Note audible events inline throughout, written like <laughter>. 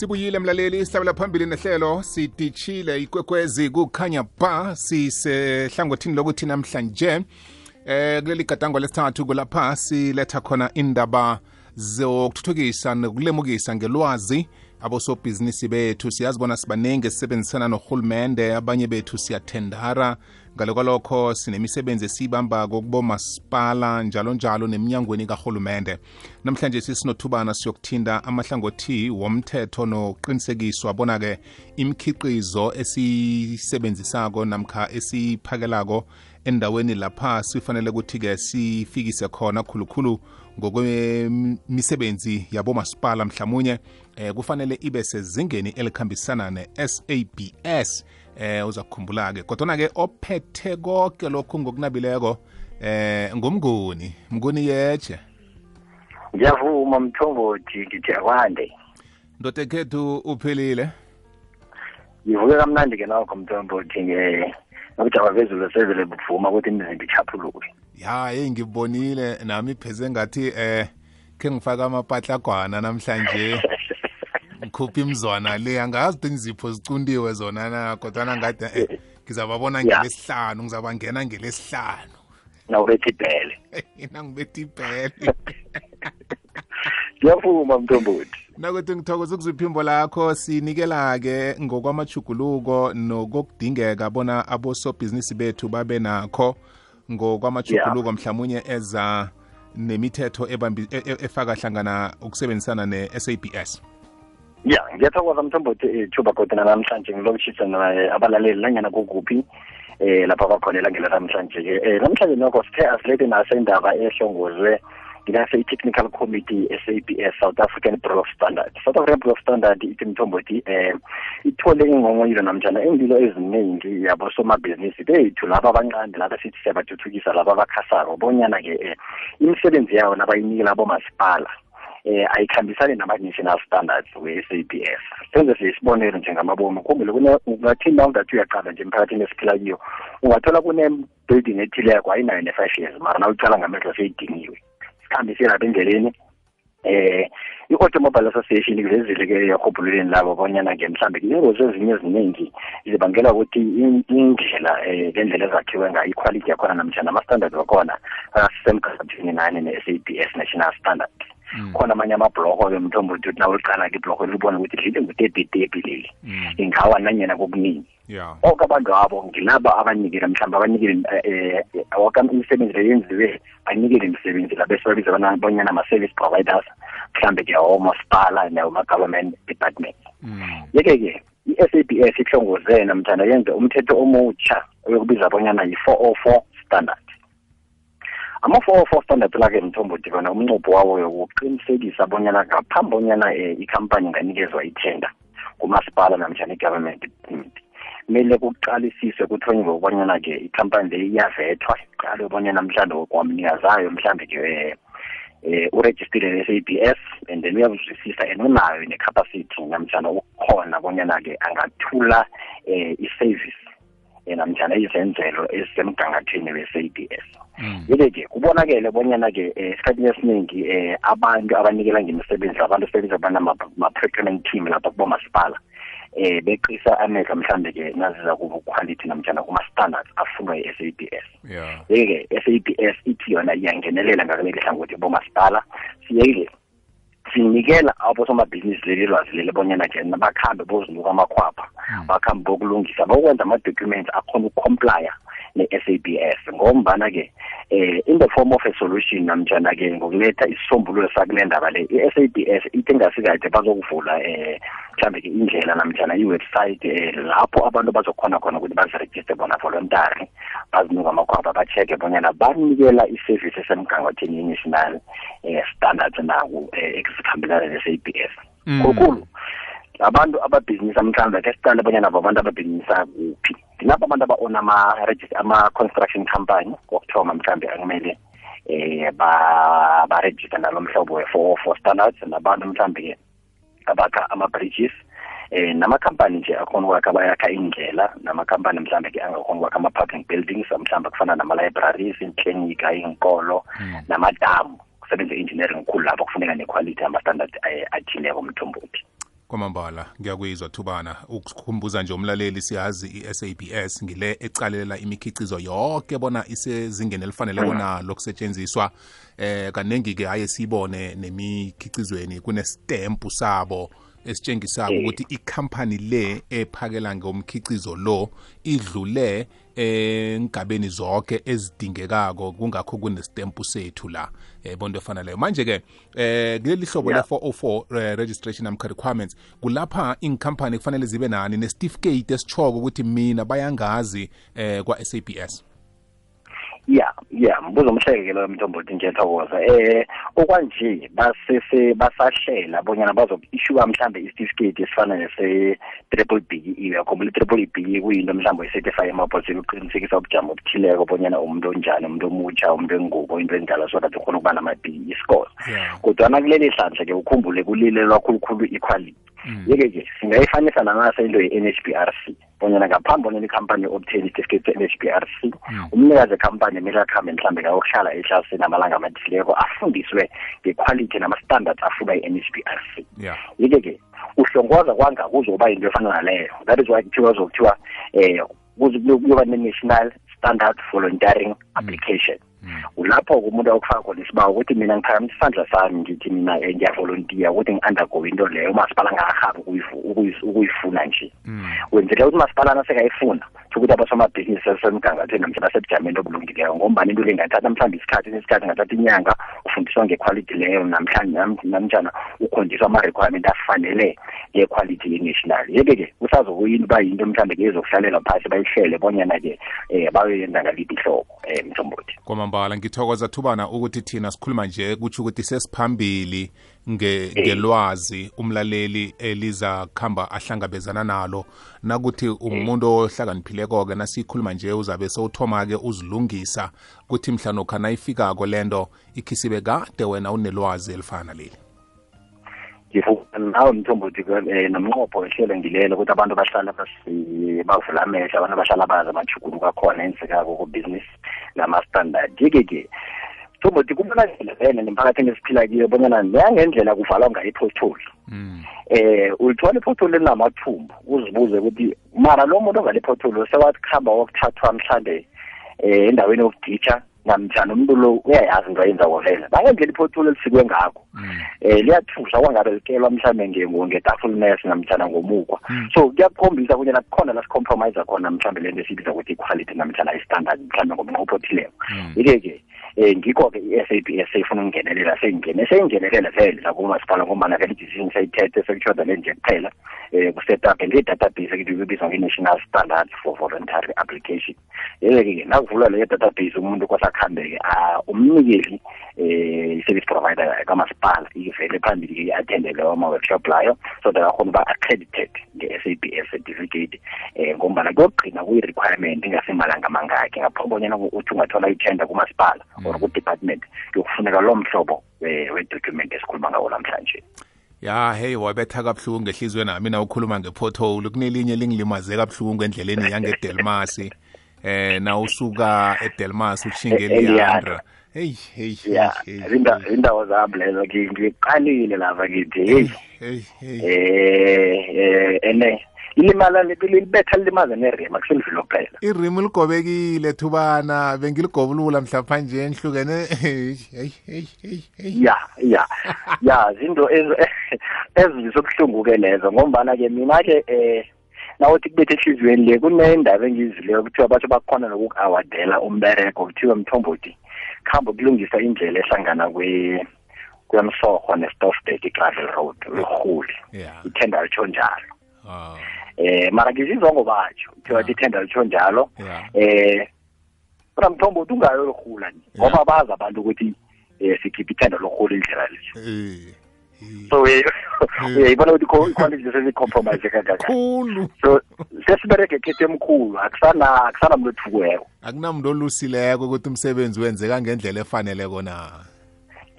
sibuyile mlaleli sihlabela phambili nehlelo sidishile ikwekwezi kukhanya ba sisehlangothini lokuthi namhlanje eh kuleli gadango lesithathu kulapha siletha khona indaba zokuthuthukisa nokulemukisa ngelwazi abosobhizinisi bethu. Siyazibona sibaningi esisebenzisana nohulumende abanye bethu siyathendara. Ngale kwalokho sinemisebenzi esiyibambako kubomasipala njalo njalo neminyangweni kahulumende namhlanje sisinothubana siyokuthinda amahlangothi womthetho noqinisekiswa bona-ke imikhiqizo esiyisebenzisako namkha esiyiphakelako endaweni lapha sifanele ukuthi-ke sifikise khona khulukhulu ngokwemisebenzi yabomasipala mhlawumunye eh kufanele ibe sezingeni elikhambisana ne-sabs eh uza kukhumbula-ke. Kodwana-ke ophethe konke lokhu ngokunabileko eh ngumnguni. Mnguni yeche ngiyavuma mthombothi ngithi akwande. Ndoda ekhethu uphilile ngivuke kamnandi-ke nokho mthombothi nobujaba bezulu sevele buvuma ukuthi imizimba ichaphuluke ya hey ngibonile nami pheze ngathi eh khe ngifake amapatlagwana namhlanje <laughs> ngikhupha imzwana le angazi ukuthi nizipho zicundiwe zona na kodwana ngade eh, ngizababona ngelesihlanu ngizabangena ngelesihlanu. Nawubetha ibhele <laughs> nangibetha ibhele ngiyavuma mthombothi. Nakuthi ngithokoza ukuziphimbo lakho sinikela-ke ngokwamajuguluko nokokudingeka bona abosobhizinisi bethu babe nakho ngokwamajuguluko yeah. mhlawumunye eza nemithetho e- e- efaka hlangana ukusebenzisana ne-sabs ya ngiyathokoza mthombothi ithuba kodwa namhlanje ngilokutshisa abalaleli nanyana kukuphi eh lapha bakhona elangela namhlanje-ke eh namhlanje nokho sithe asilethe naso indaba ehlongozwe ngilase i-technical committee SABS South African Bureau of Standard South African Bureau of Standard ithi mthombothi eh ithole ingongoyilo namjana iindilo eziningi yabo somabhizinisi bethu laba abancane laba sithi siyabathuthukisa laba abakhasako bonyana-ke eh imisebenzi yawo nabayinikela abomasipala eh ayikhambisani nama-national standards we-sabs senze siye isibonelo njengamabomu khumbule ungathi na ungathi uyaqala nje emphakathini esiphila kiyo ungathola kune-building ethileko ayinayo ne-five years mara na uyicala ngamehlo seyidingiwe sikhambise lapha endleleni eh i-automobile association kulezile-ke erhubhululeni labo bonyana-ke mhlambe ingozi ezinye eziningi zibangela ukuthi indlela um lendlela ezakhiwe ngayo iquality yakhona namjani ama-standard wakhona akasemgangathweni nani ne-s a b s national standard khona amanye amabhloko-ke mthombo uthi nawe uqala ke ibhloko libone ukuthi lile ngutebhitebhi leli ingawa nanyena kokuningi. Oke abantu abo ngilaba abanikele mhlawumbe abanikele woke imisebenzi le yenziwe banikele imisebenzi la bese babiza bonyana ama-service providers mhlawumbe ke omasipala nawoma-government department yeke-ke i-sabs ihlongozena mthanda yenze umthetho omutsha oyokubiza bonyana yi-four o four standard ama-four oh four standard la-ke mthombo dibana umnqopho wawo yokuqinisekisa bonyana ngaphambi bonyana um ikhampani inganikezwa ithenda kumasipala namtshana i-government kumele kuqalisiswe kuthonywe ukubonyana-ke ikhampani le iyavethwa iqalwe bonyana mhlawumbe kwamnikazayo mhlawumbe-ke um eh urejistile ne-sabs and then uyazwisisa and unayo ne-capacity namtshana ukukhona bonyana-ke angathula um i-service namtshana izenzelo ezisemgangathweni we-sabs yeke-ke kubonakele bonyana-ke um esikhathini esiningi um abantu abanikela ngemisebenzi abantu sebenza bana-procurement team lapha kubomasipala um beqisa amehlo mhlambe-ke naziza kuquality namjana kuma-standards afunwa yi-s a b s. Yeke-ke s a b s ithi yona iyangenelela ngakuleli hlangothi bomasipala siyeke sinikela abosomabhizinisi leli lwazi leli bonyana-ke bakhambe bozinuka amakhwapha bakhambe bokulungisa bokwenza ama-documents akhona ukucomplya ne-sabs ngombana-ke eh in the form of a solution namtshana-ke ngokuletha isisombululo sakule ndaba le i-sabs ithi engasikade bazokuvula um mhlambe-ke indlela namtshana i-website um lapho abantu bazokhona khona ukuthi bazirejiste bona voluntary bazinuka amakhwapha ba-check-e bonyana banikela i-service esemgangathweni ye-national um standards naku um ezikhambelana ne-sabs khulukhulu. Abantu ababhizinisa mhlawumbe ke siqale bonyana babantu ababhizinisa kuphi. Ngilapho abantu aba-ona ama-construction company kokuthoma mhlawumbe akumele eh ba-register nalo mhlobo we-four four standards nabantu mhlawumbe-ke abakha ama-bridges eh namakhampani nje akhona ukwakha bayakha indlela namakhampani mhlawumbe-ke angakhona ukwakha ama-parking buildings mhlawumbe kufana nama-libraries iiklinika iy'nkolo namadamu. Kusebenza engineering khulu lapho kufuneka nequality ama-standard athileko mthombothi kwamambala ngiyakuyizwa thubana. Ukukhumbuza nje umlaleli siyazi i-sabs ngile ecalela imikhicizo yonke bona isezingeni elifanele bona lokusetshenziswa. Eh kaningi-ke aye siyibone nemikhicizweni kunestempu sabo. Esitshengisako ukuthi ikhampani le ephakela ngomkhicizo lo idlule engabeni zonke ezidingekako kungakho kunestempu sethu la eh bonto efana leyo. Manje ke eh kuleli hlobo le 404 registration and requirements kulapha inkampani kufanele zibe nani nesitificate esichoko ukuthi mina bayangazi eh kwa SAPS ya ya mbuzo omhleke lo mntombothi ngiyathokoza eh okwanje basese basahlela bonyana bazoku-issue mhlambe isitifiketi esifana nese triple B uyakhumbula i-triple B kuyinto mhlawumbe oyi-certify emabhosini uqinisekisa ubujamo obuthileko bonyana umuntu onjani umuntu omutsha umuntu engubo into endala so that ukhona ukuba nama-B scores kodwana kuleli hlanhla ke ukhumbule kulilelwa khulukhulu equality yeke-ke singayifanisa nangaso into ye-N H B R C. bonyana ngaphambi bonyana ikhampani obtain isitifiketi se-N H B R C umnikazi ekhampani emele akhambe mhlambe ngayokuhlala ehlasini amalanga amathileko afundiswe ngequality nama-standards afunwa yi-N H B R C. Yeke-ke uhlongoza kwanga kuzoba yinto efana naleyo. That is why kuthiwa zokuthiwa um kuyoba ne-national standard volunteering application ulapho umuntu akufaka khona isibawo ukuthi mina ngiphakamisa isandla sami ngithi mina ngiyavolontiya ukuthi ngi-undergo into leyo. Umasipala ngahabi ukuyifuna nje. Wenzela ukuthi umasipalana sekayifuna ukuthi abasomabhizinisi asemgangathweni namhlanje basebujameni obulungileyo ngombani into le ngathatha mhlawumbe isikhathi nesikhathi ngathatha inyanga ufundiswa ngequality leyo namhlanje namjana ukhondiswa ama-requirement afanele ngequality ye-national. Yeke-ke kusazokuyini uba yinto mhlawumbe ke ezokuhlalelwa phasi bayihlele bonyana-ke um bayoyenza ngaliphi ihlobo um mthombothi. Kwamambala ngithokoza thubana ukuthi thina sikhuluma nje kutsho ukuthi sesiphambili ngelwazi umlaleli eliza kuhamba ahlangabezana nalo. Nakuthi umuntu ohlakaniphileko-ke nasiyikhuluma nje uzabe sowuthoma-ke uzilungisa kuthi mhlanokha nayifikako lento ikhisibe kade wena unelwazi elifana leli ngifuna nawe mthombothi um nomnqopho ehlelo ngilelo ukuthi abantu bahlala bavula amehlo abantu bahlala bazi amajuguluko akhona enzekako kubhizinisi nama-standard. Yeke-ke mthombothi kubonakele vele nemphakathini esiphila kiyo bonyana neyangendlela kuvalwa ngayo ipotholi um ulithola ipotholi elinamathumbu uzibuze ukuthi mara lo muntu ongale ipotholi sewathi kuhamba wokuthathwa mhlawumbe um endaweni yokuditsha namtshana umuntu lo uyayazi into ayenzako vele. Bangendlela iphotholo elisikwe ngakho um liyathusa kwangabe likelwa mhlawumbe ngetafulines namtshana ngomukwa. So kuyakukhombisa kunyana kukhona la sicompromise khona mhlawumbe le nto esiyibiza ukuthi i-quality namtshana i-standard mhlawumbe ngomnqopho othileko. Yike-ke um ngikho-ke i-s a b s seyifuna ukungenelela seyingene seyingenelela vele nakumasipala ngombana vele idecision sayithethe sekushoda le nje kuphela. Um kusetup le-database ekubizwa nge-national standard for voluntary application. Yeke-ke nakuvulwa leyo database umuntu kwasakhambe-ke umnikeli um i-service provider kamasipala ivele phambili-ke i-attendele ama-workshop layo so that akhona uba accredited nge-s a b s certificate um ngombana kuyokugcina kuyi-requirement ingasemalanga mangakhe. Ngaphambi bonyana uthi ungathola itender kumasipala or ku-department yokufuneka lo mhlobo we-document esikhuluma ngawo namhlanje. Ya hey wabetha kabuhlungu ngehlizwe nami na ukhuluma ngepothole. Kunelinye lingilimaze kabuhlungu endleleni yangedelmasi. <laughs> eh na usuka edelmas ushinge eliandra. Hey hey ya indawo zami lezo ngiqalile lapha ngithi hey eh ene ilimala libetha lilimaze nerima kusemdlilo kuphela. Irimi ligobekile thubana bengiligobulula mhlapha nje nihlukene ya ya ya zinto <laughs> ezivisa ubuhlungu-ke lezo ngombana-ke mina-ke um nawuthi kubethe ehliziyweni le kunendaba engiyizileyo kuthiwa batho bakhona nokuku-awadela umbereko kuthiwa mthombothi kuhambe kulungisa indlela ehlangana kwemsorho nestofbek i-gravel road wehuli ithenda litsho njalo. Eh mara ngizizongo batsho kuthiwa ithenda litsho njalo. Eh kodwa mthombothi ungayo lurhula ngoba bazi abantu ukuthi um sikhiphe ithenda lorhula indlela litsho so uyayibona <laughs> ukuthi iquality sesicompromise kangakani so sesibereke ekhetho emkhulu akusana akusanamntu othukweko akunamuntu olusileko ukuthi umsebenzi wenzeka ngendlela efaneleko na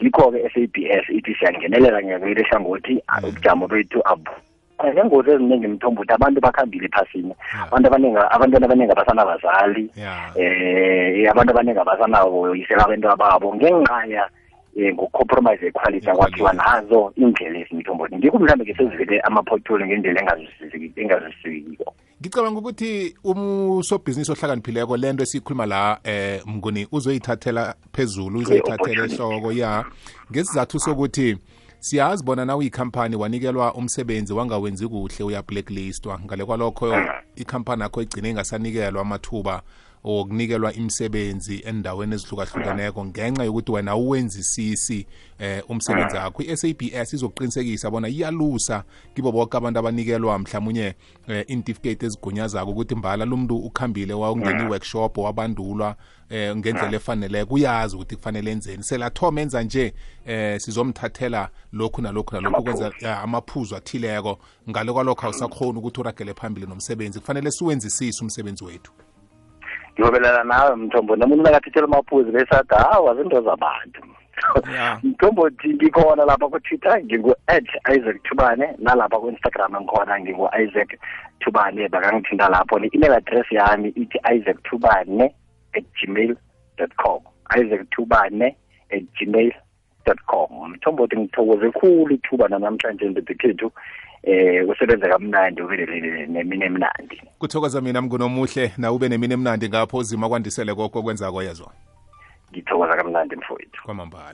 ngikho-ke s a b s ithi siyangenelela ngiyakuyile hlangothi ubujamo bethu abu ngengozi eziningi mthombothi abantu bakhambile ephasini abantu abaningi abantwana abaningi abasanabazali eh abantu abaningi abasanabo yisela abantu ababo ngenxa um ngokucompromise equality akwathiwa nazo indlela ezimithombothi ngikho mhlawumbe ke sezivele ama-pothole ngendlela engazwisikiko ngicabanga ukuthi usobhizinisi ohlakaniphileko lento esiyikhuluma la eh mnguni uzoyithathela phezulu uzoyithathela ehloko ya. Ngesizathu sokuthi siyazi bona na uyikhampani wanikelwa umsebenzi wangawenzi kuhle uya blacklistwa ngale kwalokho ikhampani yakho igcine ingasanikelwa amathuba okunikelwa imisebenzi endaweni ezihlukahlukeneko ngenxa yokuthi wena uwenzisisi eh umsebenzi wakho. i-SABS izokuqinisekisa bona iyalusa kibo bonke abantu abanikelwa mhlawumunye eh, intificate ezigunyazako ukuthi mbala lumuntu ukhambile wawungena i-workshop wabandulwa eh ngendlela efaneleko. Uyazi ukuthi kufanele enzeni. Selathoma enza nje eh sizomthathela lokhu nalokhu nalokhu kwenza amaphuzu. athileko. Ngale kwalokho awusakhona ukuthi uragele phambili nomsebenzi. Kufanele siwenzisise umsebenzi wethu. Ngiyobelana nawe mthombo nomuntu nakathathela amaphuzu bese athi hawa zinto zabantu <laughs> mthombo ngikhona lapha kutwitter ngingu-at isaac thubane nalapha ku-instagram ngikhona ngingu-isaac thubane bakangithinta lapho. Ne-email address yami ithi isaac thubane at gmail dot com isaac thubane at gmail dot com. Mthombothi ngithokoze khulu ithuba nanamhlanje ndedekhethu eh usebenza kamnandi ube nemini emnandi. Kuthokoza mina mngunomuhle na ube nemini emnandi ngapho uzima kwandisele kokho kwenzako yezwa? Ngithokoza kamnandi mfowethu. Kwamambala.